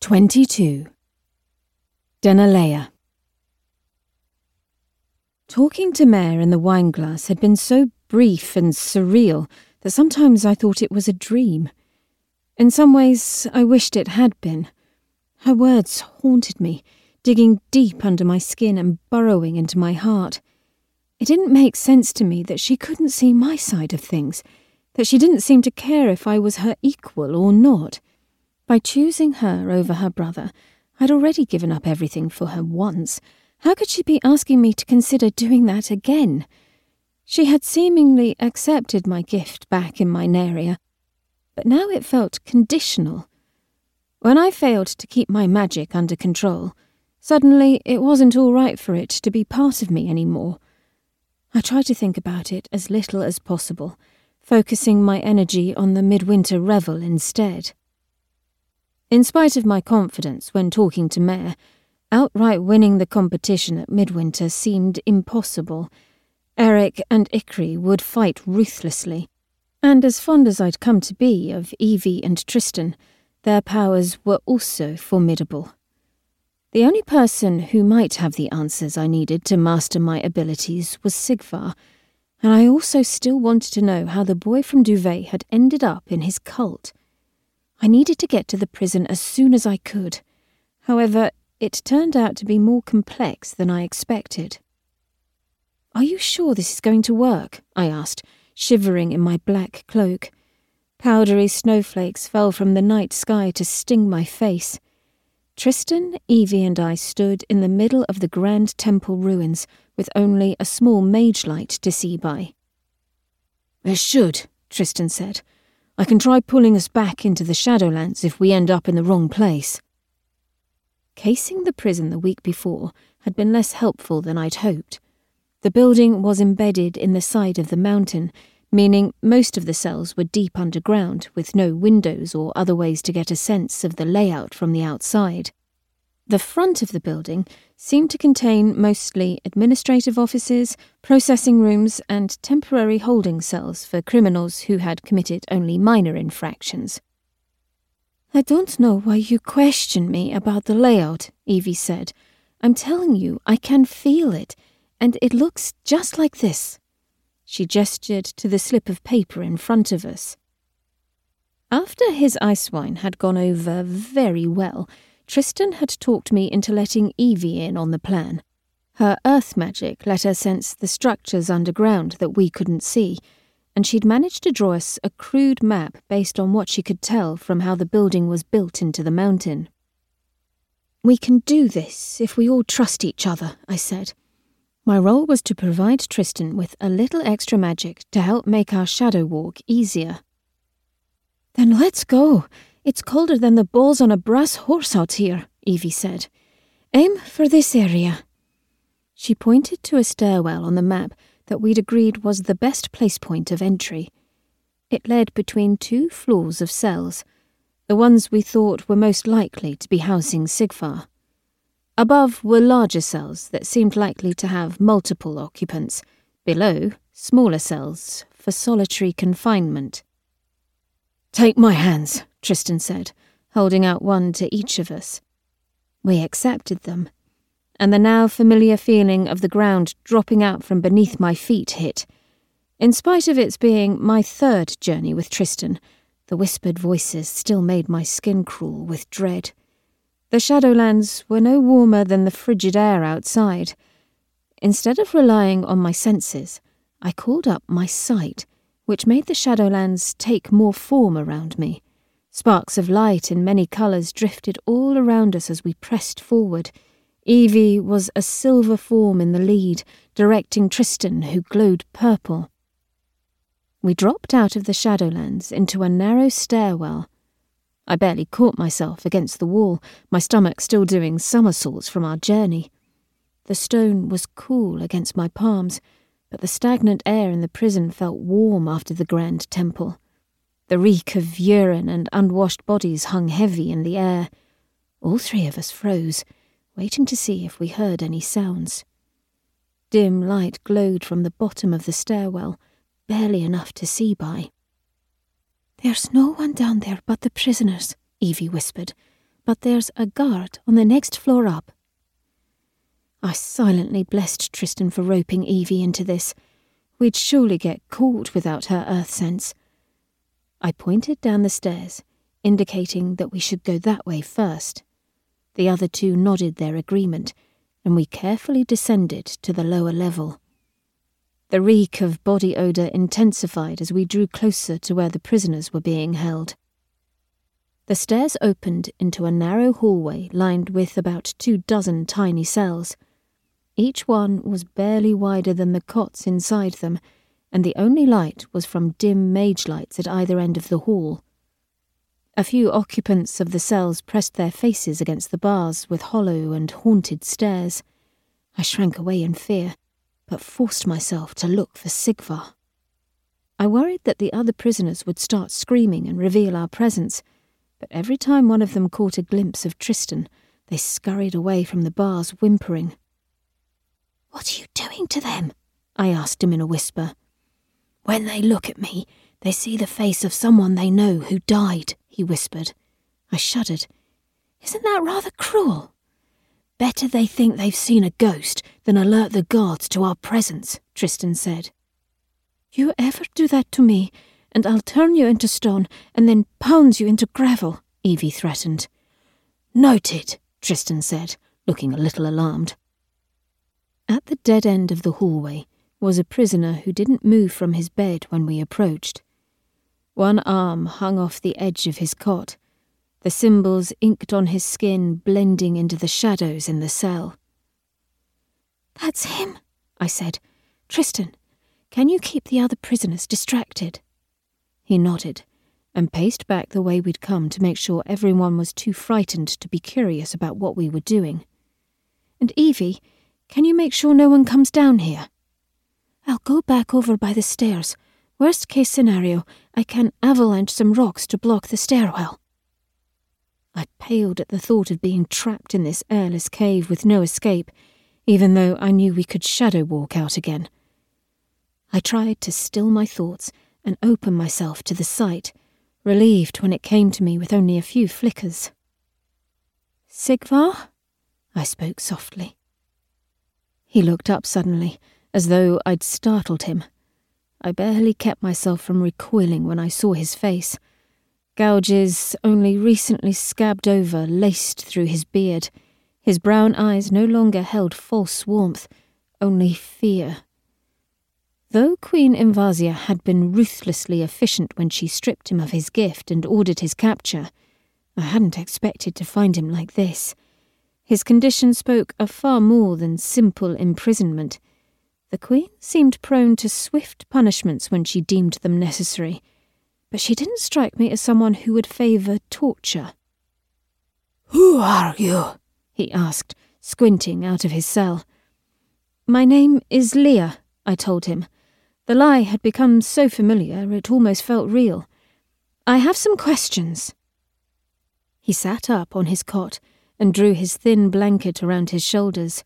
22. Dennaleia. Talking to Mare in the wine glass had been so brief and surreal that sometimes I thought it was a dream. In some ways, I wished it had been. Her words haunted me, digging deep under my skin and burrowing into my heart. It didn't make sense to me that she couldn't see my side of things, that she didn't seem to care if I was her equal or not. By choosing her over her brother, I'd already given up everything for her once. How could she be asking me to consider doing that again? She had seemingly accepted my gift back in my Mynaria, but now it felt conditional. When I failed to keep my magic under control, suddenly it wasn't all right for it to be part of me anymore. I tried to think about it as little as possible, focusing my energy on the midwinter revel instead. In spite of my confidence when talking to Mare, outright winning the competition at Midwinter seemed impossible. Eric and Ikri would fight ruthlessly, and as fond as I'd come to be of Evie and Tristan, their powers were also formidable. The only person who might have the answers I needed to master my abilities was Sigvar, and I also still wanted to know how the boy from Duvet had ended up in his cult. I needed to get to the prison as soon as I could. However, it turned out to be more complex than I expected. Are you sure this is going to work? I asked, shivering in my black cloak. Powdery snowflakes fell from the night sky to sting my face. Tristan, Evie, and I stood in the middle of the grand temple ruins with only a small mage light to see by. It should, Tristan said. I can try pulling us back into the Shadowlands if we end up in the wrong place. Casing the prison the week before had been less helpful than I'd hoped. The building was embedded in the side of the mountain, meaning most of the cells were deep underground with no windows or other ways to get a sense of the layout from the outside. The front of the building seemed to contain mostly administrative offices, processing rooms, and temporary holding cells for criminals who had committed only minor infractions. I don't know why you question me about the layout, Evie said. I'm telling you, I can feel it, and it looks just like this. She gestured to the slip of paper in front of us. After his ice wine had gone over very well, Tristan had talked me into letting Evie in on the plan. Her earth magic let her sense the structures underground that we couldn't see, and she'd managed to draw us a crude map based on what she could tell from how the building was built into the mountain. We can do this if we all trust each other, I said. My role was to provide Tristan with a little extra magic to help make our shadow walk easier. Then let's go, it's colder than the balls on a brass horse out here, Evie said. Aim for this area. She pointed to a stairwell on the map that we'd agreed was the best place point of entry. It led between two floors of cells, the ones we thought were most likely to be housing Sigvar. Above were larger cells that seemed likely to have multiple occupants. Below, smaller cells for solitary confinement. Take my hands, Tristan said, holding out one to each of us. We accepted them, and the now familiar feeling of the ground dropping out from beneath my feet hit. In spite of its being my third journey with Tristan, the whispered voices still made my skin crawl with dread. The Shadowlands were no warmer than the frigid air outside. Instead of relying on my senses, I called up my sight, which made the Shadowlands take more form around me. Sparks of light in many colours drifted all around us as we pressed forward. Evie was a silver form in the lead, directing Tristan, who glowed purple. We dropped out of the Shadowlands into a narrow stairwell. I barely caught myself against the wall, my stomach still doing somersaults from our journey. The stone was cool against my palms, but the stagnant air in the prison felt warm after the grand temple. The reek of urine and unwashed bodies hung heavy in the air. All three of us froze, waiting to see if we heard any sounds. Dim light glowed from the bottom of the stairwell, barely enough to see by. There's no one down there but the prisoners, Evie whispered, but there's a guard on the next floor up. I silently blessed Tristan for roping Evie into this. We'd surely get caught without her earth sense. I pointed down the stairs, indicating that we should go that way first. The other two nodded their agreement, and we carefully descended to the lower level. The reek of body odour intensified as we drew closer to where the prisoners were being held. The stairs opened into a narrow hallway lined with about two dozen tiny cells. Each one was barely wider than the cots inside them, and the only light was from dim mage lights at either end of the hall. A few occupants of the cells pressed their faces against the bars with hollow and haunted stares. I shrank away in fear, but forced myself to look for Sigvar. I worried that the other prisoners would start screaming and reveal our presence, but every time one of them caught a glimpse of Tristan, they scurried away from the bars whimpering. What are you doing to them? I asked him in a whisper. When they look at me, they see the face of someone they know who died, he whispered. I shuddered. Isn't that rather cruel? Better they think they've seen a ghost than alert the guards to our presence, Tristan said. You ever do that to me, and I'll turn you into stone and then pound you into gravel, Evie threatened. Noted, Tristan said, looking a little alarmed. At the dead end of the hallway was a prisoner who didn't move from his bed when we approached. One arm hung off the edge of his cot, the symbols inked on his skin blending into the shadows in the cell. That's him, I said. Tristan, can you keep the other prisoners distracted? He nodded and paced back the way we'd come to make sure everyone was too frightened to be curious about what we were doing. And Evie, can you make sure no one comes down here? I'll go back over by the stairs. Worst case scenario, I can avalanche some rocks to block the stairwell. I paled at the thought of being trapped in this airless cave with no escape, even though I knew we could shadow walk out again. I tried to still my thoughts and open myself to the sight, relieved when it came to me with only a few flickers. Sigvar? I spoke softly. He looked up suddenly, as though I'd startled him. I barely kept myself from recoiling when I saw his face. Gouges, only recently scabbed over, laced through his beard. His brown eyes no longer held false warmth, only fear. Though Queen Invasya had been ruthlessly efficient when she stripped him of his gift and ordered his capture, I hadn't expected to find him like this. His condition spoke of far more than simple imprisonment. The Queen seemed prone to swift punishments when she deemed them necessary, but she didn't strike me as someone who would favour torture. Who are you? he asked, squinting out of his cell. My name is Leah, I told him. The lie had become so familiar it almost felt real. I have some questions. He sat up on his cot and drew his thin blanket around his shoulders.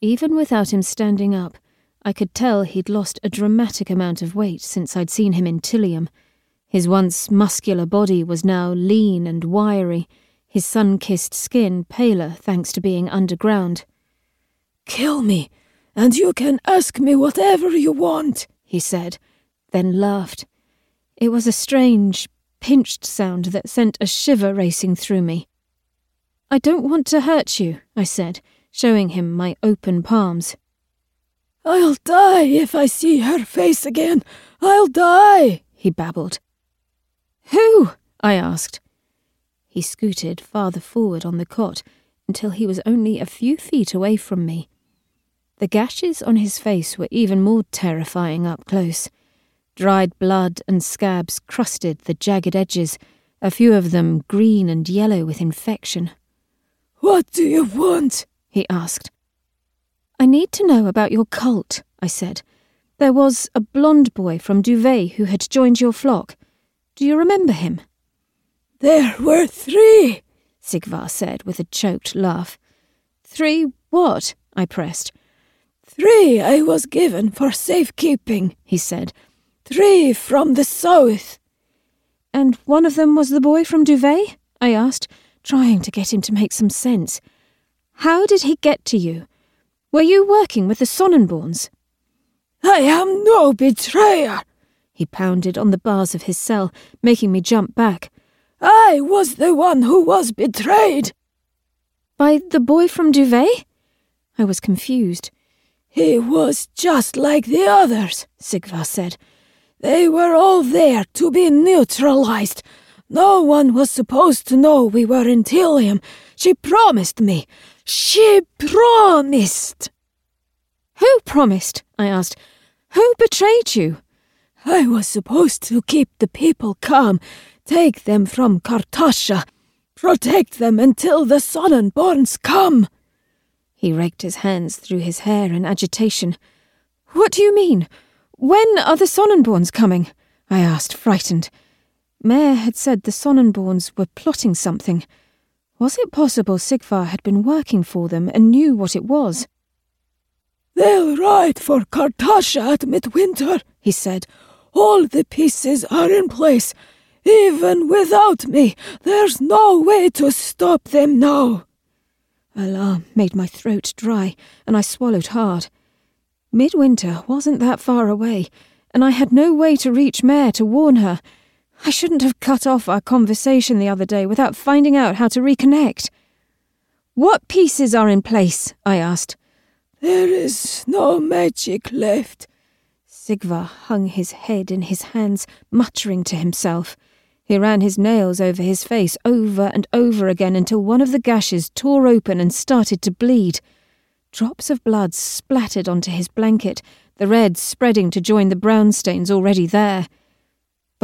Even without him standing up, I could tell he'd lost a dramatic amount of weight since I'd seen him in Tilium. His once muscular body was now lean and wiry, his sun kissed skin paler thanks to being underground. Kill me, and you can ask me whatever you want, he said, then laughed. It was a strange, pinched sound that sent a shiver racing through me. I don't want to hurt you, I said, showing him my open palms. I'll die if I see her face again. I'll die, he babbled. Who? I asked. He scooted farther forward on the cot until he was only a few feet away from me. The gashes on his face were even more terrifying up close. Dried blood and scabs crusted the jagged edges, a few of them green and yellow with infection. What do you want? he asked. I need to know about your cult, I said. There was a blond boy from Duvet who had joined your flock. Do you remember him? There were three, Sigvar said with a choked laugh. Three what? I pressed. Three I was given for safekeeping, he said. Three from the south. And one of them was the boy from Duvet? I asked, trying to get him to make some sense. How did he get to you? Were you working with the Sonnenborns? I am no betrayer, he pounded on the bars of his cell, making me jump back. I was the one who was betrayed. By the boy from Duvet? I was confused. He was just like the others, Sigvar said. They were all there to be neutralized. No one was supposed to know we were in Tilium. She promised me. She promised. Who promised? I asked. Who betrayed you? I was supposed to keep the people calm, take them from Kartasha, protect them until the Sonnenborns come. He raked his hands through his hair in agitation. What do you mean? When are the Sonnenborns coming? I asked, frightened. Mare had said the Sonnenborns were plotting something. Was it possible Sigvar had been working for them and knew what it was? They'll ride for Kartasha at midwinter, he said. All the pieces are in place. Even without me, there's no way to stop them now. Alarm made my throat dry, and I swallowed hard. Midwinter wasn't that far away, and I had no way to reach Mare to warn her. I shouldn't have cut off our conversation the other day without finding out how to reconnect. What pieces are in place? I asked. There is no magic left. Sigvar hung his head in his hands, muttering to himself. He ran his nails over his face over and over again until one of the gashes tore open and started to bleed. Drops of blood splattered onto his blanket, the red spreading to join the brown stains already there.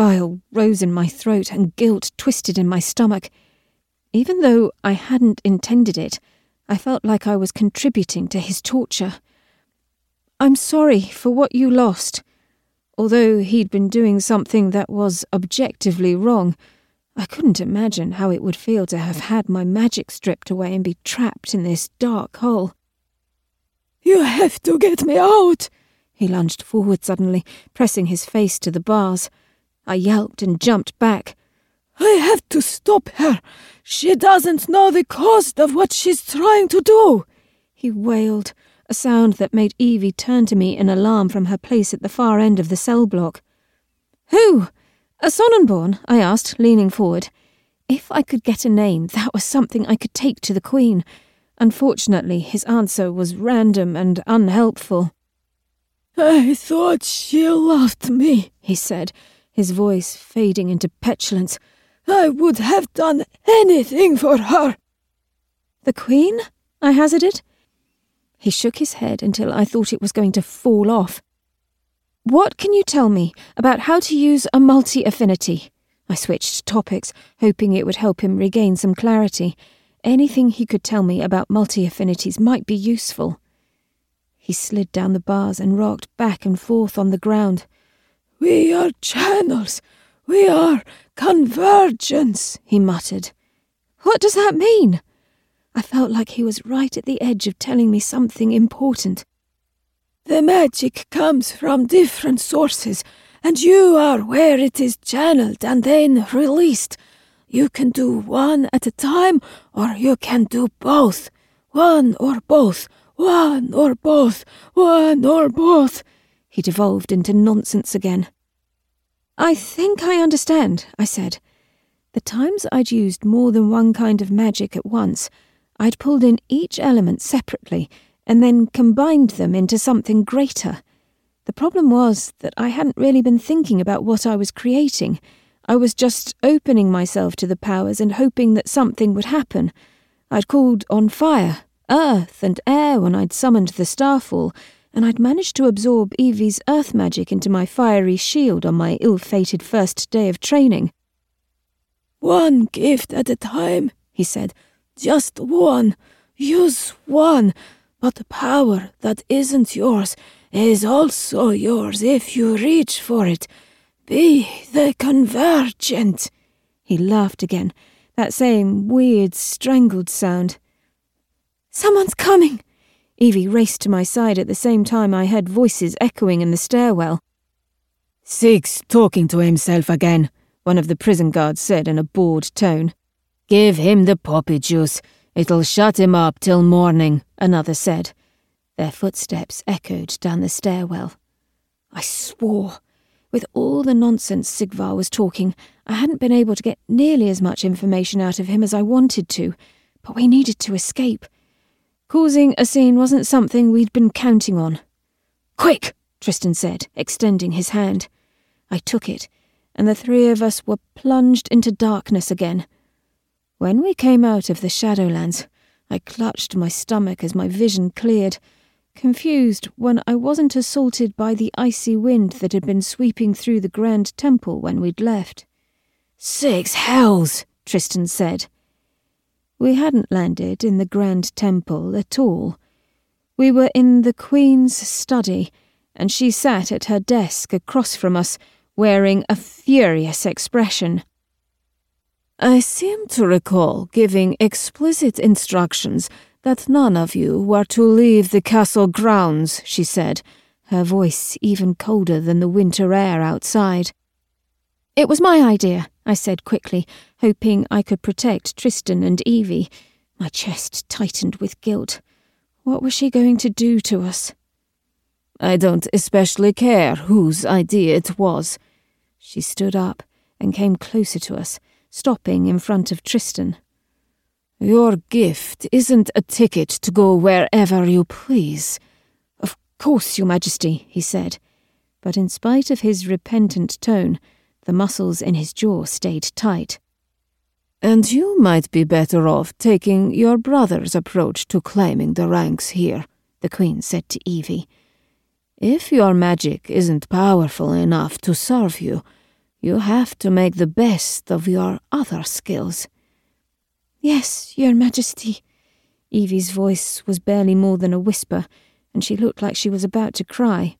Bile rose in my throat and guilt twisted in my stomach. Even though I hadn't intended it, I felt like I was contributing to his torture. I'm sorry for what you lost. Although he'd been doing something that was objectively wrong, I couldn't imagine how it would feel to have had my magic stripped away and be trapped in this dark hole. You have to get me out! He lunged forward suddenly, pressing his face to the bars. I yelped and jumped back. I have to stop her. She doesn't know the cost of what she's trying to do. He wailed, a sound that made Evie turn to me in alarm from her place at the far end of the cell block. Who? A Sonnenborn? I asked, leaning forward. If I could get a name, that was something I could take to the Queen. Unfortunately, his answer was random and unhelpful. I thought she loved me, he said, his voice fading into petulance. I would have done anything for her. The Queen? I hazarded. He shook his head until I thought it was going to fall off. What can you tell me about how to use a multi affinity? I switched topics, hoping it would help him regain some clarity. Anything he could tell me about multi affinities might be useful. He slid down the bars and rocked back and forth on the ground. We are channels. We are convergence, he muttered. What does that mean? I felt like he was right at the edge of telling me something important. The magic comes from different sources, and you are where it is channeled and then released. You can do one at a time, or you can do both. One or both, one or both, one or both. He devolved into nonsense again. I think I understand, I said. The times I'd used more than one kind of magic at once, I'd pulled in each element separately and then combined them into something greater. The problem was that I hadn't really been thinking about what I was creating. I was just opening myself to the powers and hoping that something would happen. I'd called on fire, earth, and air when I'd summoned the starfall, and I'd managed to absorb Evie's earth magic into my fiery shield on my ill fated first day of training. One gift at a time, he said. Just one. Use one. But the power that isn't yours is also yours if you reach for it. Be the convergent. He laughed again, that same weird, strangled sound. Someone's coming! Evie raced to my side at the same time I heard voices echoing in the stairwell. Sig's talking to himself again, one of the prison guards said in a bored tone. Give him the poppy juice. It'll shut him up till morning, another said. Their footsteps echoed down the stairwell. I swore. With all the nonsense Sigvar was talking, I hadn't been able to get nearly as much information out of him as I wanted to, but we needed to escape. Causing a scene wasn't something we'd been counting on. Quick, Tristan said, extending his hand. I took it, and the three of us were plunged into darkness again. When we came out of the Shadowlands, I clutched my stomach as my vision cleared, confused when I wasn't assaulted by the icy wind that had been sweeping through the Grand Temple when we'd left. Six hells, Tristan said. We hadn't landed in the Grand Temple at all. We were in the Queen's study, and she sat at her desk across from us, wearing a furious expression. I seem to recall giving explicit instructions that none of you were to leave the castle grounds, she said, her voice even colder than the winter air outside. It was my idea, I said quickly, hoping I could protect Tristan and Evie. My chest tightened with guilt. What was she going to do to us? I don't especially care whose idea it was. She stood up and came closer to us, stopping in front of Tristan. Your gift isn't a ticket to go wherever you please. Of course, Your Majesty, he said, but in spite of his repentant tone, the muscles in his jaw stayed tight. And you might be better off taking your brother's approach to climbing the ranks here, the Queen said to Evie. If your magic isn't powerful enough to serve you, you have to make the best of your other skills. Yes, Your Majesty. Evie's voice was barely more than a whisper, and she looked like she was about to cry.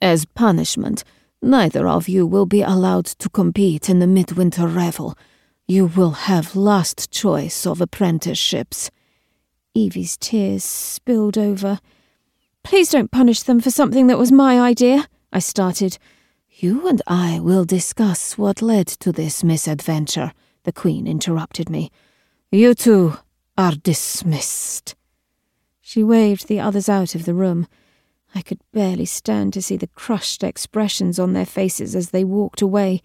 As punishment, neither of you will be allowed to compete in the midwinter revel you will have last choice of apprenticeships. Evie's tears spilled over. Please don't punish them for something that was my idea, I started. You and I will discuss what led to this misadventure, the Queen interrupted me. You two are dismissed. She waved the others out of the room. I could barely stand to see the crushed expressions on their faces as they walked away.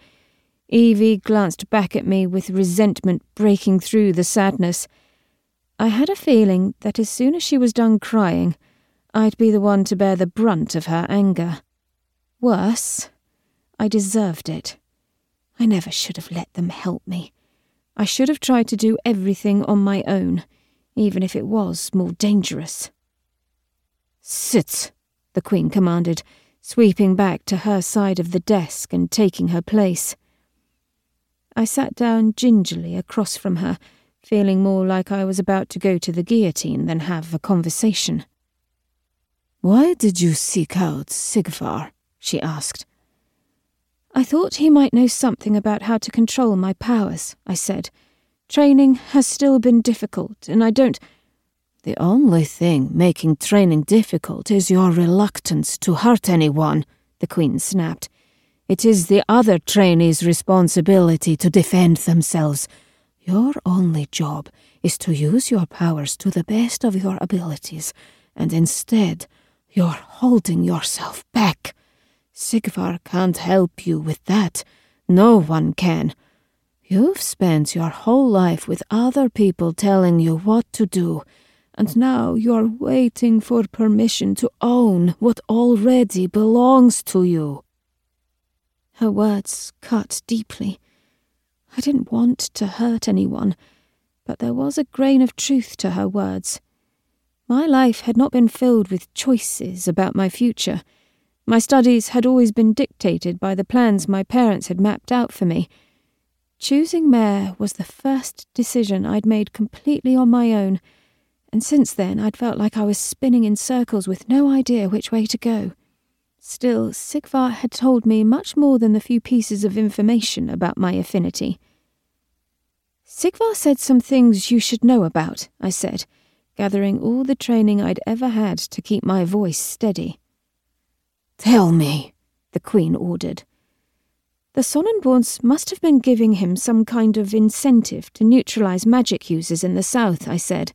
Evie glanced back at me with resentment breaking through the sadness. I had a feeling that as soon as she was done crying, I'd be the one to bear the brunt of her anger. Worse, I deserved it. I never should have let them help me. I should have tried to do everything on my own, even if it was more dangerous. Sit, the Queen commanded, sweeping back to her side of the desk and taking her place. I sat down gingerly across from her, feeling more like I was about to go to the guillotine than have a conversation. Why did you seek out Sigvar? she asked. I thought he might know something about how to control my powers, I said. Training has still been difficult, and I don't. The only thing making training difficult is your reluctance to hurt anyone, the Queen snapped. It is the other trainees' responsibility to defend themselves. Your only job is to use your powers to the best of your abilities, and instead, you're holding yourself back. Sigvar can't help you with that. No one can. You've spent your whole life with other people telling you what to do, and now you're waiting for permission to own what already belongs to you. Her words cut deeply. I didn't want to hurt anyone, but there was a grain of truth to her words. My life had not been filled with choices about my future. My studies had always been dictated by the plans my parents had mapped out for me. Choosing Mare was the first decision I'd made completely on my own, and since then I'd felt like I was spinning in circles with no idea which way to go. Still, Sigvar had told me much more than the few pieces of information about my affinity. Sigvar said some things you should know about, I said, gathering all the training I'd ever had to keep my voice steady. Tell me, the Queen ordered. The Sonnenborns must have been giving him some kind of incentive to neutralize magic users in the south, I said.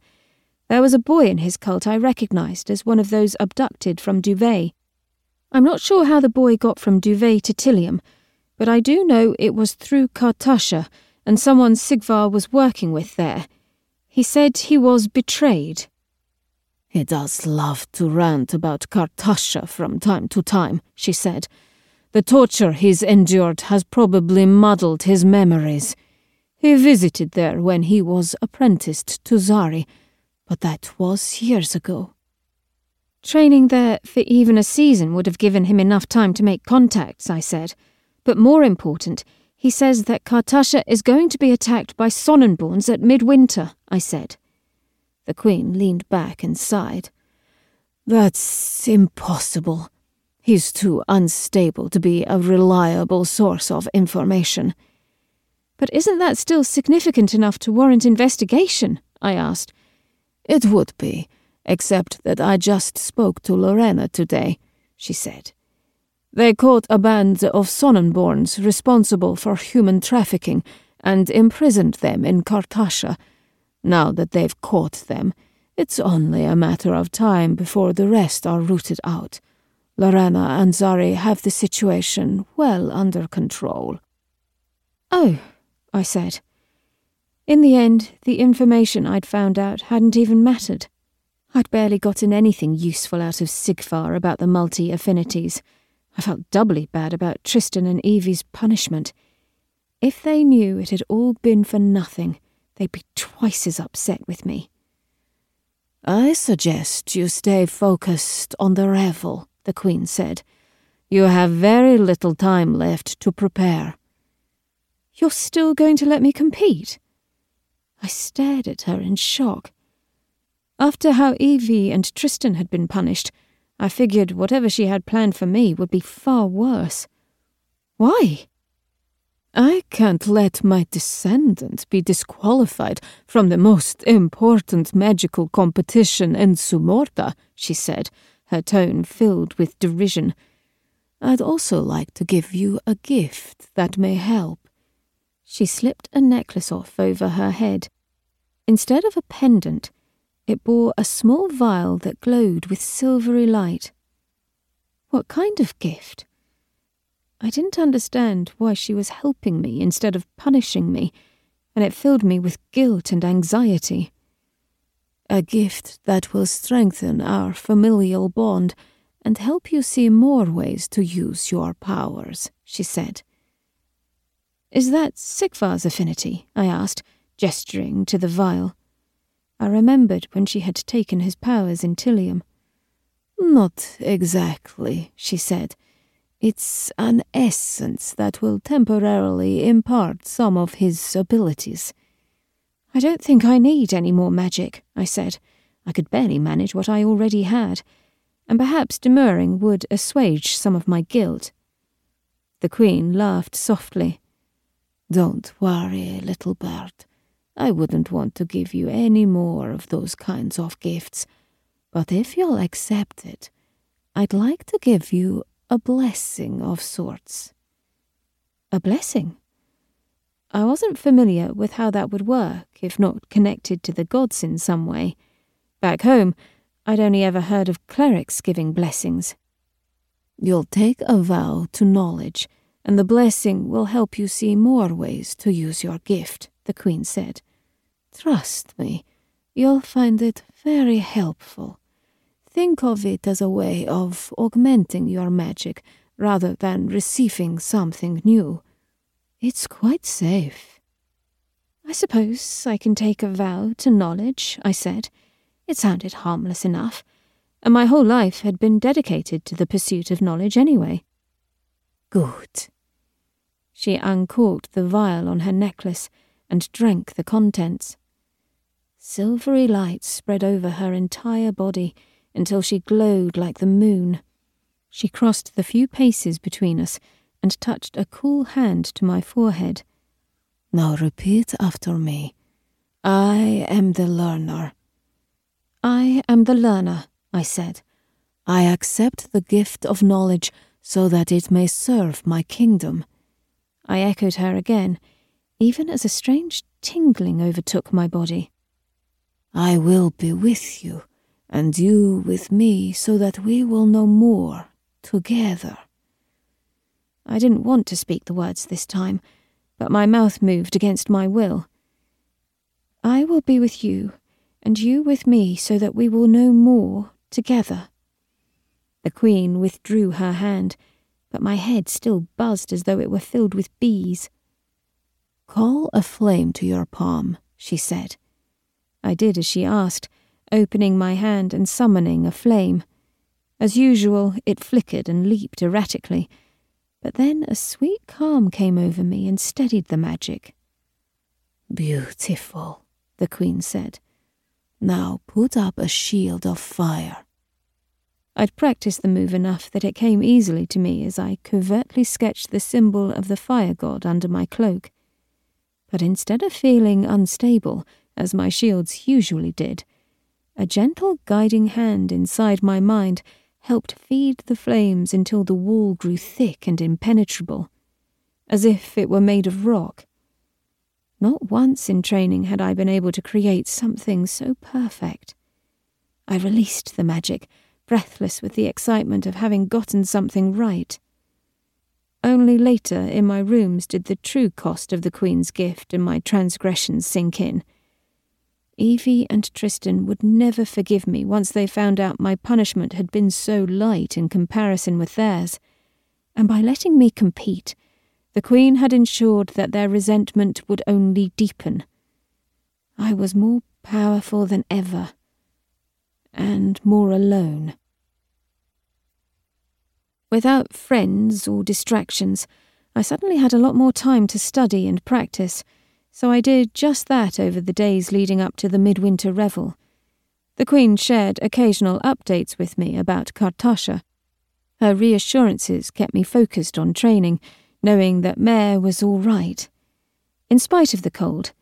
There was a boy in his cult I recognized as one of those abducted from Duvet. I'm not sure how the boy got from Duvet to Tilium, but I do know it was through Kartasha and someone Sigvar was working with there. He said he was betrayed. He does love to rant about Kartasha from time to time, she said. The torture he's endured has probably muddled his memories. He visited there when he was apprenticed to Zari, but that was years ago. Training there for even a season would have given him enough time to make contacts, I said. But more important, he says that Kartasha is going to be attacked by Sonnenborns at midwinter, I said. The Queen leaned back and sighed. That's impossible. He's too unstable to be a reliable source of information. But isn't that still significant enough to warrant investigation? I asked. It would be, except that I just spoke to Lorena today, she said. They caught a band of Sonnenborns responsible for human trafficking and imprisoned them in Kartasha. Now that they've caught them, it's only a matter of time before the rest are rooted out. Lorena and Zari have the situation well under control. Oh, I said. In the end, the information I'd found out hadn't even mattered. I'd barely gotten anything useful out of Sigvar about the multi affinities. I felt doubly bad about Tristan and Evie's punishment. If they knew it had all been for nothing, they'd be twice as upset with me. I suggest you stay focused on the revel, the Queen said. You have very little time left to prepare. You're still going to let me compete? I stared at her in shock. After how Evie and Tristan had been punished, I figured whatever she had planned for me would be far worse. Why? I can't let my descendant be disqualified from the most important magical competition in Zumorda, she said, her tone filled with derision. I'd also like to give you a gift that may help. She slipped a necklace off over her head. Instead of a pendant, it bore a small vial that glowed with silvery light. What kind of gift? I didn't understand why she was helping me instead of punishing me, and it filled me with guilt and anxiety a gift that will strengthen our familial bond and help you see more ways to use your powers, she said. Is that Sigvar's affinity? I asked, gesturing to the vial. I remembered when she had taken his powers in Tilium. Not exactly, she said. It's an essence that will temporarily impart some of his abilities. I don't think I need any more magic, I said. I could barely manage what I already had, and perhaps demurring would assuage some of my guilt. The Queen laughed softly. Don't worry, little bird. I wouldn't want to give you any more of those kinds of gifts, but if you'll accept it, I'd like to give you a blessing of sorts. A blessing? I wasn't familiar with how that would work, if not connected to the gods in some way. Back home, I'd only ever heard of clerics giving blessings. You'll take a vow to knowledge, and the blessing will help you see more ways to use your gift, the Queen said. Trust me, you'll find it very helpful. Think of it as a way of augmenting your magic rather than receiving something new. It's quite safe. I suppose I can take a vow to knowledge, I said. It sounded harmless enough, and my whole life had been dedicated to the pursuit of knowledge anyway. Good. She uncorked the vial on her necklace and drank the contents. Silvery light spread over her entire body until she glowed like the moon. She crossed the few paces between us and touched a cool hand to my forehead. Now repeat after me. I am the learner. I am the learner, I said. I accept the gift of knowledge so that it may serve my kingdom. I echoed her again, even as a strange tingling overtook my body. I will be with you, and you with me, so that we will know more together. I didn't want to speak the words this time, but my mouth moved against my will. I will be with you, and you with me, so that we will know more together. The Queen withdrew her hand, but my head still buzzed as though it were filled with bees. Call a flame to your palm, she said. I did as she asked, opening my hand and summoning a flame. As usual, it flickered and leaped erratically, but then a sweet calm came over me and steadied the magic. Beautiful, the Queen said. Now put up a shield of fire. I'd practiced the move enough that it came easily to me as I covertly sketched the symbol of the fire god under my cloak. But instead of feeling unstable, as my shields usually did, a gentle guiding hand inside my mind helped feed the flames until the wall grew thick and impenetrable, as if it were made of rock. Not once in training had I been able to create something so perfect. I released the magic breathless with the excitement of having gotten something right. Only later, in my rooms, did the true cost of the Queen's gift and my transgressions sink in. Evie and Tristan would never forgive me once they found out my punishment had been so light in comparison with theirs, and by letting me compete, the Queen had ensured that their resentment would only deepen. I was more powerful than ever and more alone. Without friends or distractions, I suddenly had a lot more time to study and practice, so I did just that over the days leading up to the midwinter revel. The Queen shared occasional updates with me about Kartasha. Her reassurances kept me focused on training, knowing that Mare was all right. In spite of the cold,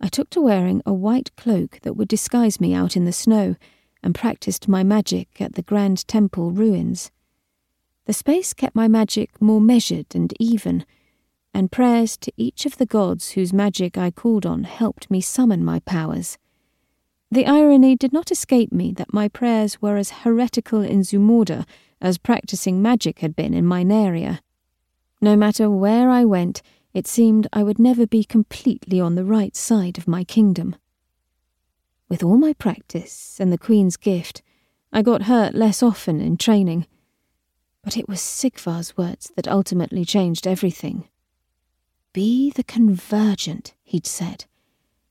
I took to wearing a white cloak that would disguise me out in the snow and practiced my magic at the Grand Temple ruins. The space kept my magic more measured and even, and prayers to each of the gods whose magic I called on helped me summon my powers. The irony did not escape me that my prayers were as heretical in Zumorda as practicing magic had been in Mynaria. No matter where I went, it seemed I would never be completely on the right side of my kingdom. With all my practice and the Queen's gift, I got hurt less often in training. But it was Sigvar's words that ultimately changed everything. Be the convergent, he'd said,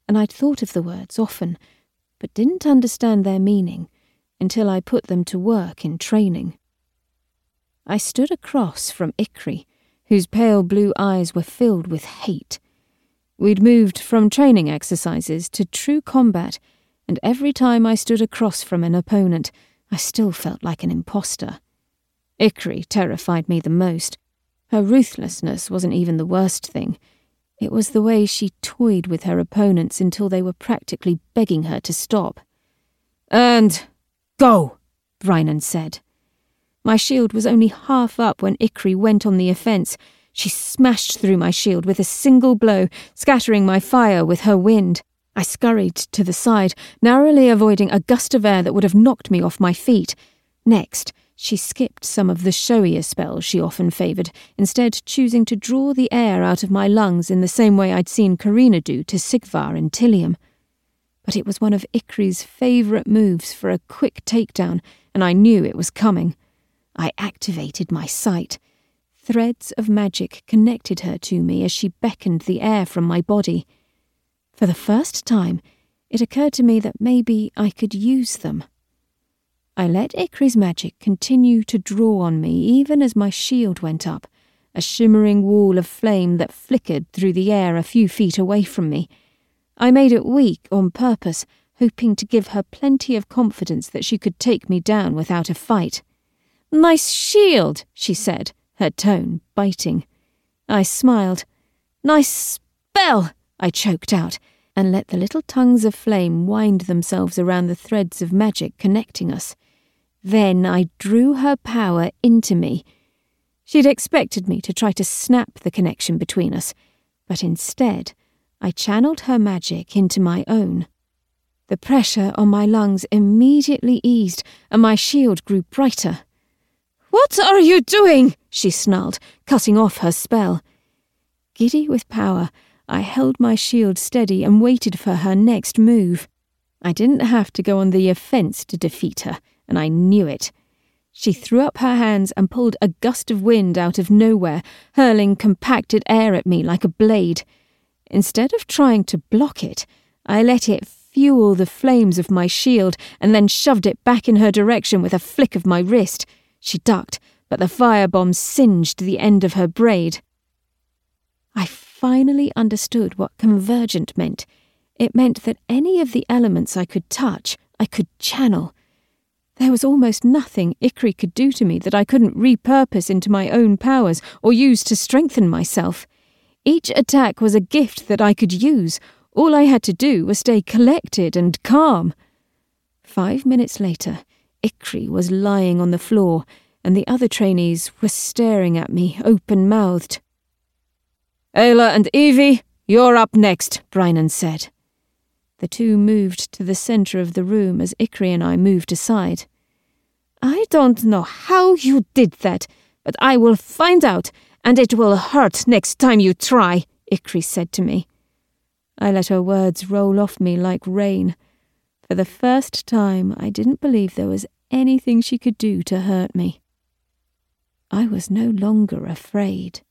and I'd thought of the words often, but didn't understand their meaning until I put them to work in training. I stood across from Ikri, whose pale blue eyes were filled with hate. We'd moved from training exercises to true combat and every time I stood across from an opponent, I still felt like an impostor. Ikri terrified me the most. Her ruthlessness wasn't even the worst thing. It was the way she toyed with her opponents until they were practically begging her to stop. And go, Rynan said. My shield was only half up when Ikri went on the offence. She smashed through my shield with a single blow, scattering my fire with her wind. I scurried to the side, narrowly avoiding a gust of air that would have knocked me off my feet. Next, she skipped some of the showier spells she often favoured, instead choosing to draw the air out of my lungs in the same way I'd seen Karina do to Sigvar in Tilium. But it was one of Ikri's favourite moves for a quick takedown, and I knew it was coming. I activated my sight. Threads of magic connected her to me as she beckoned the air from my body. For the first time, it occurred to me that maybe I could use them. I let Ikri's magic continue to draw on me even as my shield went up, a shimmering wall of flame that flickered through the air a few feet away from me. I made it weak on purpose, hoping to give her plenty of confidence that she could take me down without a fight. Nice shield, she said, her tone biting. I smiled. Nice spell! I choked out, and let the little tongues of flame wind themselves around the threads of magic connecting us. Then I drew her power into me. She'd expected me to try to snap the connection between us, but instead, I channeled her magic into my own. The pressure on my lungs immediately eased, and my shield grew brighter. What are you doing? she snarled, cutting off her spell. Giddy with power, I held my shield steady and waited for her next move. I didn't have to go on the offence to defeat her, and I knew it. She threw up her hands and pulled a gust of wind out of nowhere, hurling compacted air at me like a blade. Instead of trying to block it, I let it fuel the flames of my shield and then shoved it back in her direction with a flick of my wrist. She ducked, but the firebomb singed the end of her braid. I finally understood what convergent meant. It meant that any of the elements I could touch, I could channel. There was almost nothing Ikri could do to me that I couldn't repurpose into my own powers or use to strengthen myself. Each attack was a gift that I could use. All I had to do was stay collected and calm. Five minutes later, Ikri was lying on the floor, and the other trainees were staring at me open mouthed. Ayla and Evie, you're up next, Brynon said. The two moved to the centre of the room as Ikri and I moved aside. I don't know how you did that, but I will find out, and it will hurt next time you try, Ikri said to me. I let her words roll off me like rain. For the first time, I didn't believe there was anything she could do to hurt me. I was no longer afraid.